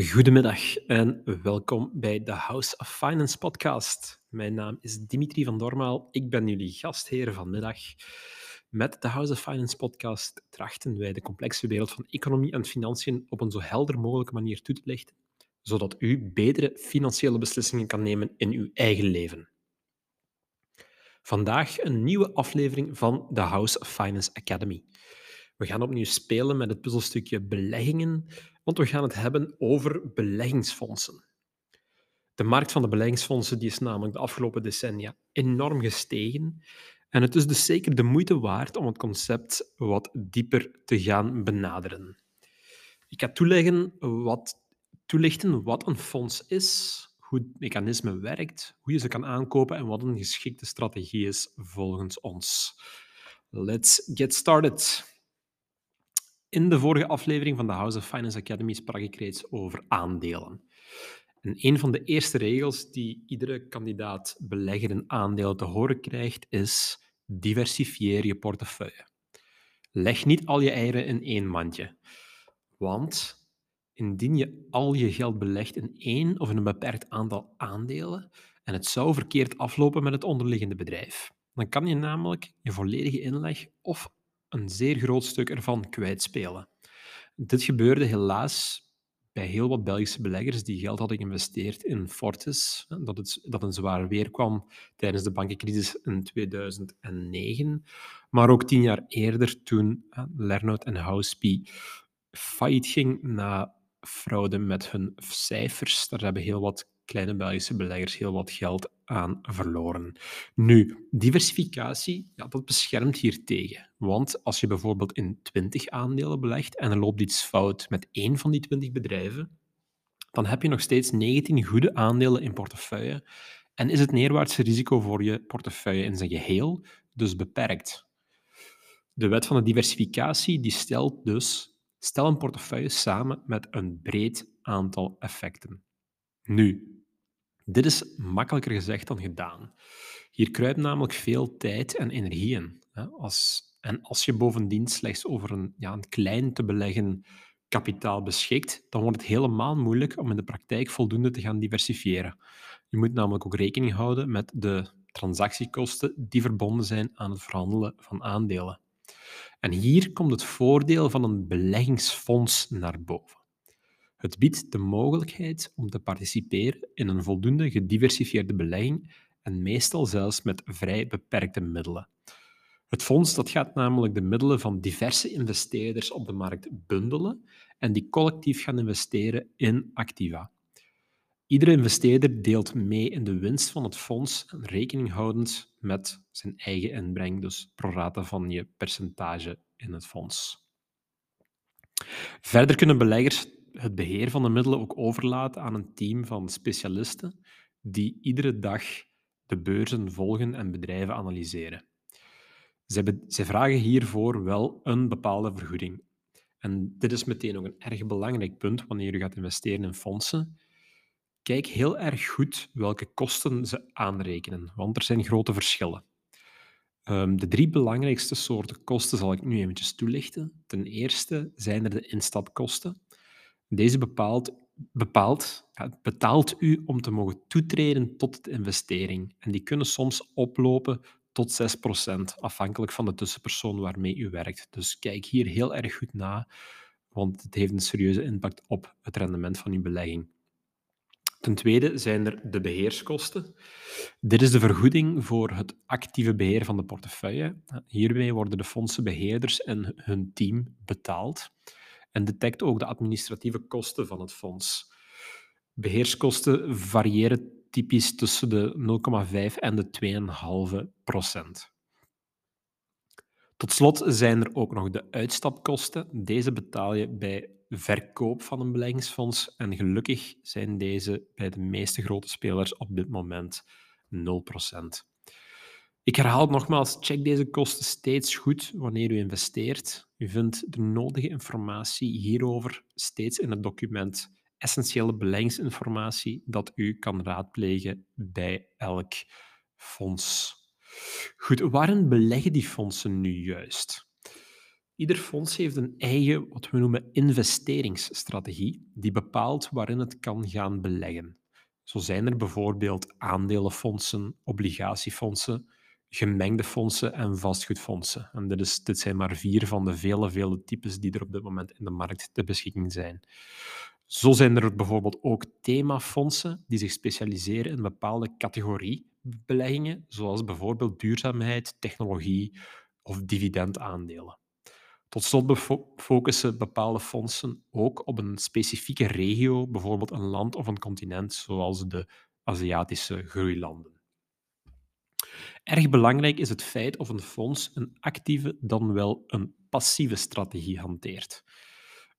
Goedemiddag en welkom bij de House of Finance podcast. Mijn naam is Dimitri van Dormaal. Ik ben jullie gastheer vanmiddag. Met de House of Finance podcast trachten wij de complexe wereld van economie en financiën op een zo helder mogelijke manier toe te lichten, zodat u betere financiële beslissingen kan nemen in uw eigen leven. Vandaag een nieuwe aflevering van de House of Finance Academy. We gaan opnieuw spelen met het puzzelstukje beleggingen, want we gaan het hebben over beleggingsfondsen. De markt van de beleggingsfondsen die is namelijk de afgelopen decennia enorm gestegen. En het is dus zeker de moeite waard om het concept wat dieper te gaan benaderen. Ik ga wat, toelichten wat een fonds is, hoe het mechanisme werkt, hoe je ze kan aankopen en wat een geschikte strategie is volgens ons. Let's get started. In de vorige aflevering van de House of Finance Academy sprak ik reeds over aandelen. En een van de eerste regels die iedere kandidaat belegger in aandelen te horen krijgt is diversifieer je portefeuille. Leg niet al je eieren in één mandje. Want indien je al je geld belegt in één of in een beperkt aantal aandelen en het zou verkeerd aflopen met het onderliggende bedrijf, dan kan je namelijk je volledige inleg of een zeer groot stuk ervan kwijtspelen. Dit gebeurde helaas bij heel wat Belgische beleggers die geld hadden geïnvesteerd in Fortis, dat, het, dat een zwaar weer kwam tijdens de bankencrisis in 2009, maar ook tien jaar eerder toen Lernout en Houseby failliet ging na fraude met hun cijfers. Daar hebben heel wat kleine Belgische beleggers heel wat geld aan verloren. Nu, diversificatie, ja, dat beschermt hier tegen. Want als je bijvoorbeeld in 20 aandelen belegt en er loopt iets fout met één van die 20 bedrijven, dan heb je nog steeds 19 goede aandelen in portefeuille en is het neerwaartse risico voor je portefeuille in zijn geheel dus beperkt. De wet van de diversificatie die stelt dus, stel een portefeuille samen met een breed aantal effecten. Nu, dit is makkelijker gezegd dan gedaan. Hier kruipt namelijk veel tijd en energie in. Als, en als je bovendien slechts over een, ja, een klein te beleggen kapitaal beschikt, dan wordt het helemaal moeilijk om in de praktijk voldoende te gaan diversifiëren. Je moet namelijk ook rekening houden met de transactiekosten die verbonden zijn aan het verhandelen van aandelen. En hier komt het voordeel van een beleggingsfonds naar boven. Het biedt de mogelijkheid om te participeren in een voldoende gediversifieerde belegging en meestal zelfs met vrij beperkte middelen. Het fonds dat gaat namelijk de middelen van diverse investeerders op de markt bundelen en die collectief gaan investeren in activa. Iedere investeerder deelt mee in de winst van het fonds, rekening houdend met zijn eigen inbreng, dus pro rata van je percentage in het fonds. Verder kunnen beleggers het beheer van de middelen ook overlaten aan een team van specialisten die iedere dag de beurzen volgen en bedrijven analyseren. Zij, vragen hiervoor wel een bepaalde vergoeding. En dit is meteen ook een erg belangrijk punt wanneer je gaat investeren in fondsen. Kijk heel erg goed welke kosten ze aanrekenen, want er zijn grote verschillen. Um, de drie belangrijkste soorten kosten zal ik nu eventjes toelichten. Ten eerste zijn er de instapkosten. Deze bepaalt, bepaalt, betaalt u om te mogen toetreden tot de investering. En die kunnen soms oplopen tot 6%, afhankelijk van de tussenpersoon waarmee u werkt. Dus kijk hier heel erg goed na, want het heeft een serieuze impact op het rendement van uw belegging. Ten tweede zijn er de beheerskosten. Dit is de vergoeding voor het actieve beheer van de portefeuille. Hiermee worden de fondsenbeheerders en hun team betaald en detect ook de administratieve kosten van het fonds. Beheerskosten variëren typisch tussen de 0,5 en de 2,5 procent. Tot slot zijn er ook nog de uitstapkosten. Deze betaal je bij verkoop van een beleggingsfonds en gelukkig zijn deze bij de meeste grote spelers op dit moment 0 procent. Ik herhaal nogmaals, check deze kosten steeds goed wanneer u investeert. U vindt de nodige informatie hierover steeds in het document Essentiële beleggingsinformatie dat u kan raadplegen bij elk fonds. Goed, waarin beleggen die fondsen nu juist? Ieder fonds heeft een eigen, wat we noemen, investeringsstrategie, die bepaalt waarin het kan gaan beleggen. Zo zijn er bijvoorbeeld aandelenfondsen, obligatiefondsen, gemengde fondsen en vastgoedfondsen. En dit, is, dit zijn maar vier van de vele, vele types die er op dit moment in de markt ter beschikking zijn. Zo zijn er bijvoorbeeld ook themafondsen die zich specialiseren in bepaalde categorie beleggingen, zoals bijvoorbeeld duurzaamheid, technologie of dividendaandelen. Tot slot focussen bepaalde fondsen ook op een specifieke regio, bijvoorbeeld een land of een continent, zoals de Aziatische groeilanden. Erg belangrijk is het feit of een fonds een actieve dan wel een passieve strategie hanteert.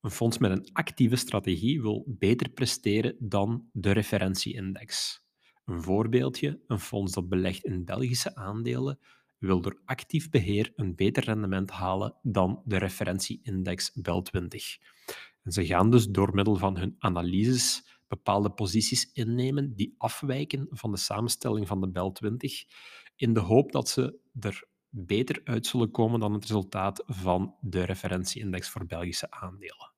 Een fonds met een actieve strategie wil beter presteren dan de referentieindex. Een voorbeeldje: een fonds dat belegt in Belgische aandelen wil door actief beheer een beter rendement halen dan de referentieindex BEL 20. En ze gaan dus door middel van hun analyses bepaalde posities innemen die afwijken van de samenstelling van de BEL 20, in de hoop dat ze er beter uit zullen komen dan het resultaat van de referentieindex voor Belgische aandelen.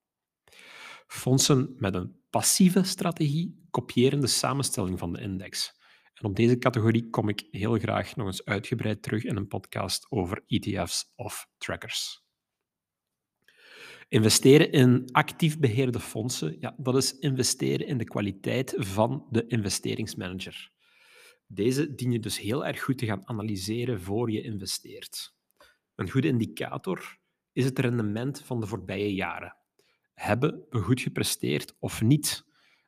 Fondsen met een passieve strategie kopiëren de samenstelling van de index. En op deze categorie kom ik heel graag nog eens uitgebreid terug in een podcast over ETF's of trackers. Investeren in actief beheerde fondsen, ja, dat is investeren in de kwaliteit van de investeringsmanager. Deze dien je dus heel erg goed te gaan analyseren voor je investeert. Een goede indicator is het rendement van de voorbije jaren. Hebben we goed gepresteerd of niet?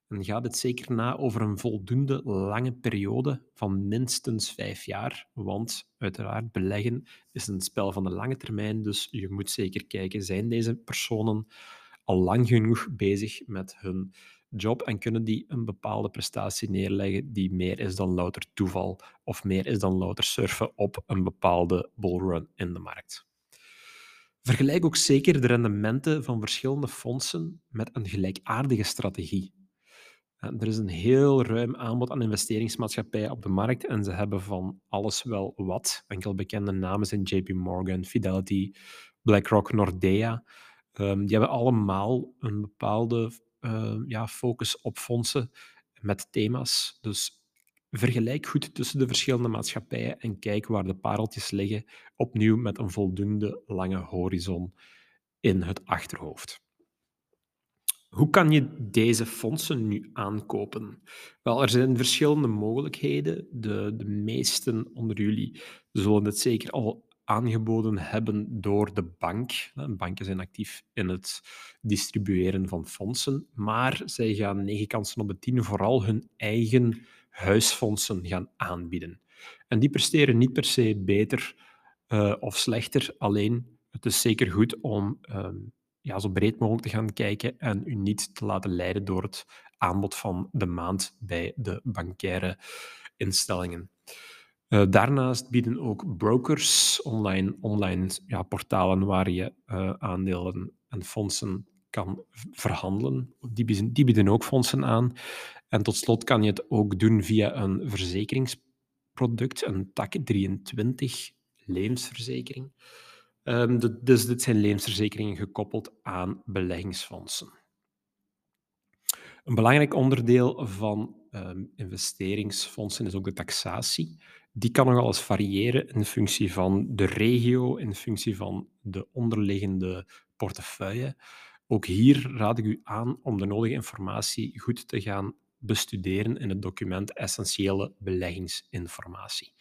En ga dit zeker na over een voldoende lange periode van minstens vijf jaar. Want uiteraard, beleggen is een spel van de lange termijn. Dus je moet zeker kijken, zijn deze personen al lang genoeg bezig met hun job en kunnen die een bepaalde prestatie neerleggen die meer is dan louter toeval of meer is dan louter surfen op een bepaalde bullrun in de markt. Vergelijk ook zeker de rendementen van verschillende fondsen met een gelijkaardige strategie. Er is een heel ruim aanbod aan investeringsmaatschappijen op de markt en ze hebben van alles wel wat. Enkel bekende namen zijn JP Morgan, Fidelity, BlackRock, Nordea. Um, die hebben allemaal een bepaalde uh, ja, focus op fondsen met thema's. Dus vergelijk goed tussen de verschillende maatschappijen en kijk waar de pareltjes liggen, opnieuw met een voldoende lange horizon in het achterhoofd. Hoe kan je deze fondsen nu aankopen? Wel, er zijn verschillende mogelijkheden. De, de meesten onder jullie zullen het zeker al aangeboden hebben door de bank. Banken zijn actief in het distribueren van fondsen, maar zij gaan negen kansen op de tien vooral hun eigen huisfondsen gaan aanbieden. En die presteren niet per se beter uh, of slechter, alleen het is zeker goed om um, ja, zo breed mogelijk te gaan kijken en u niet te laten leiden door het aanbod van de maand bij de bankaire instellingen. Uh, daarnaast bieden ook brokers online, online ja, portalen waar je uh, aandelen en fondsen kan verhandelen. Die bieden, die bieden ook fondsen aan. En tot slot kan je het ook doen via een verzekeringsproduct, een TAC 23 levensverzekering. Um, dus dit zijn levensverzekeringen gekoppeld aan beleggingsfondsen. Een belangrijk onderdeel van um, investeringsfondsen is ook de taxatie. Die kan nogal eens variëren in functie van de regio, in functie van de onderliggende portefeuille. Ook hier raad ik u aan om de nodige informatie goed te gaan bestuderen in het document Essentiële beleggingsinformatie.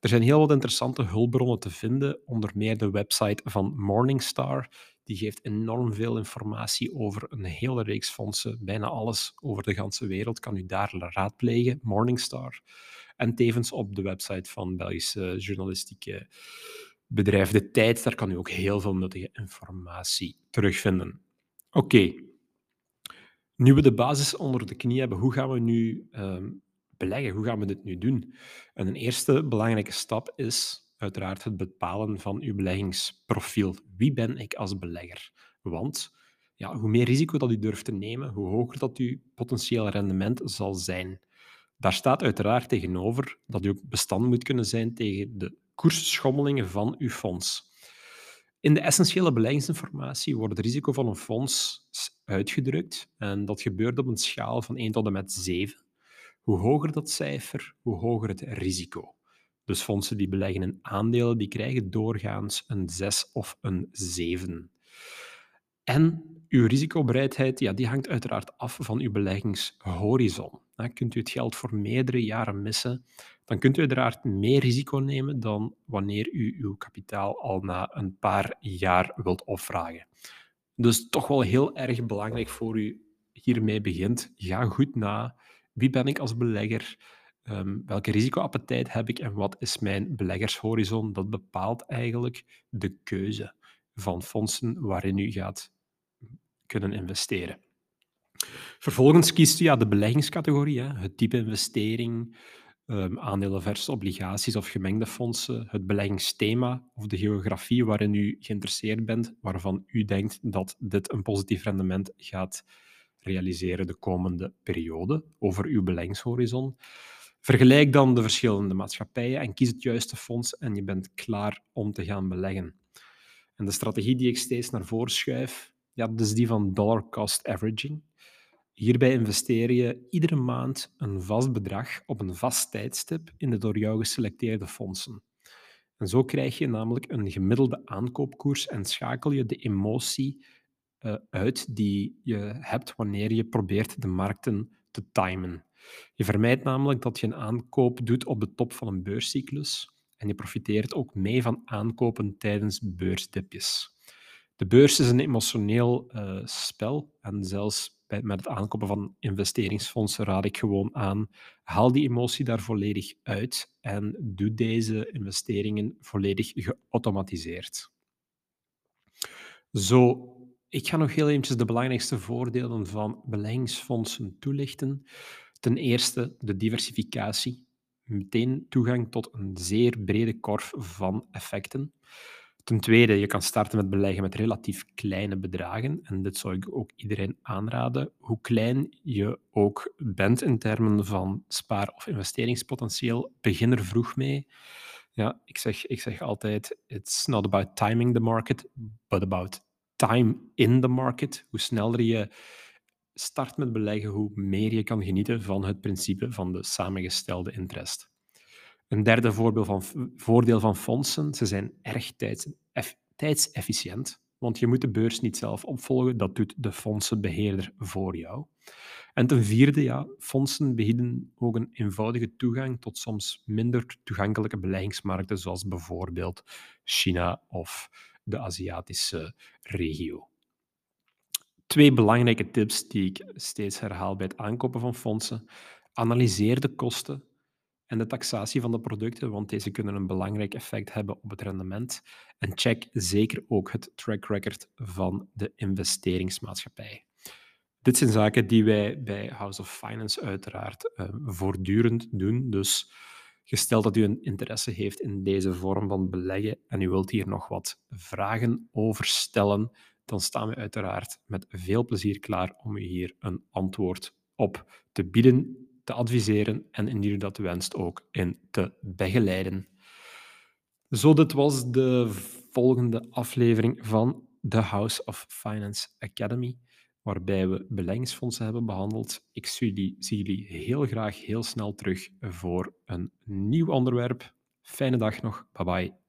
Er zijn heel wat interessante hulpbronnen te vinden, onder meer de website van Morningstar. Die geeft enorm veel informatie over een hele reeks fondsen. Bijna alles over de ganse wereld kan u daar raadplegen, Morningstar. En tevens op de website van Belgische journalistieke bedrijf De Tijd. Daar kan u ook heel veel nuttige informatie terugvinden. Oké, nu we de basis onder de knie hebben, hoe gaan we nu ehm, beleggen? Hoe gaan we dit nu doen? En een eerste belangrijke stap is uiteraard het bepalen van uw beleggingsprofiel. Wie ben ik als belegger? Want ja, hoe meer risico dat u durft te nemen, hoe hoger dat uw potentieel rendement zal zijn. Daar staat uiteraard tegenover dat u ook bestand moet kunnen zijn tegen de koersschommelingen van uw fonds. In de essentiële beleggingsinformatie wordt het risico van een fonds uitgedrukt en dat gebeurt op een schaal van 1 tot en met 7. Hoe hoger dat cijfer, hoe hoger het risico. Dus fondsen die beleggen in aandelen, die krijgen doorgaans een 6 of een 7. En uw risicobereidheid ja, die hangt uiteraard af van uw beleggingshorizon. Kunt u het geld voor meerdere jaren missen, dan kunt u uiteraard meer risico nemen dan wanneer u uw kapitaal al na een paar jaar wilt opvragen. Dus toch wel heel erg belangrijk voor u hiermee begint. Ga goed na. Wie ben ik als belegger? Um, welke risicoappetijt heb ik en wat is mijn beleggershorizon? Dat bepaalt eigenlijk de keuze van fondsen waarin u gaat kunnen investeren. Vervolgens kiest u ja, de beleggingscategorie, hè, het type investering, um, aandelen versus obligaties of gemengde fondsen, het beleggingsthema of de geografie waarin u geïnteresseerd bent, waarvan u denkt dat dit een positief rendement gaat realiseren de komende periode over uw beleggingshorizon. Vergelijk dan de verschillende maatschappijen en kies het juiste fonds en je bent klaar om te gaan beleggen. En de strategie die ik steeds naar voren schuif, ja, dat is die van dollar cost averaging. Hierbij investeer je iedere maand een vast bedrag op een vast tijdstip in de door jou geselecteerde fondsen. En zo krijg je namelijk een gemiddelde aankoopkoers en schakel je de emotie uh, uit die je hebt wanneer je probeert de markten te timen. Je vermijdt namelijk dat je een aankoop doet op de top van een beurscyclus en je profiteert ook mee van aankopen tijdens beursdipjes. De beurs is een emotioneel uh, spel en zelfs met het aankopen van investeringsfondsen raad ik gewoon aan, haal die emotie daar volledig uit en doe deze investeringen volledig geautomatiseerd. Zo, ik ga nog heel eventjes de belangrijkste voordelen van beleggingsfondsen toelichten. Ten eerste de diversificatie. Meteen toegang tot een zeer brede korf van effecten. Ten tweede, je kan starten met beleggen met relatief kleine bedragen. En dit zou ik ook iedereen aanraden. Hoe klein je ook bent in termen van spaar- of investeringspotentieel, begin er vroeg mee. Ja, ik zeg, ik zeg altijd: it's not about timing the market, but about time in the market. Hoe sneller je start met beleggen, hoe meer je kan genieten van het principe van de samengestelde interest. Een derde voorbeeld van, voordeel van fondsen, ze zijn erg tijds, tijdsefficiënt, want je moet de beurs niet zelf opvolgen, dat doet de fondsenbeheerder voor jou. En ten vierde, ja, fondsen bieden ook een eenvoudige toegang tot soms minder toegankelijke beleggingsmarkten, zoals bijvoorbeeld China of de Aziatische regio. Twee belangrijke tips die ik steeds herhaal bij het aankopen van fondsen. Analyseer de kosten en de taxatie van de producten, want deze kunnen een belangrijk effect hebben op het rendement. En check zeker ook het track record van de investeringsmaatschappij. Dit zijn zaken die wij bij House of Finance uiteraard uh, voortdurend doen. Dus gesteld dat u een interesse heeft in deze vorm van beleggen en u wilt hier nog wat vragen over stellen, dan staan we uiteraard met veel plezier klaar om u hier een antwoord op te bieden te adviseren en indien u dat wenst ook in te begeleiden. Zo, dit was de volgende aflevering van The House of Finance Academy, waarbij we beleggingsfondsen hebben behandeld. Ik zie zie jullie heel graag heel snel terug voor een nieuw onderwerp. Fijne dag nog. Bye bye.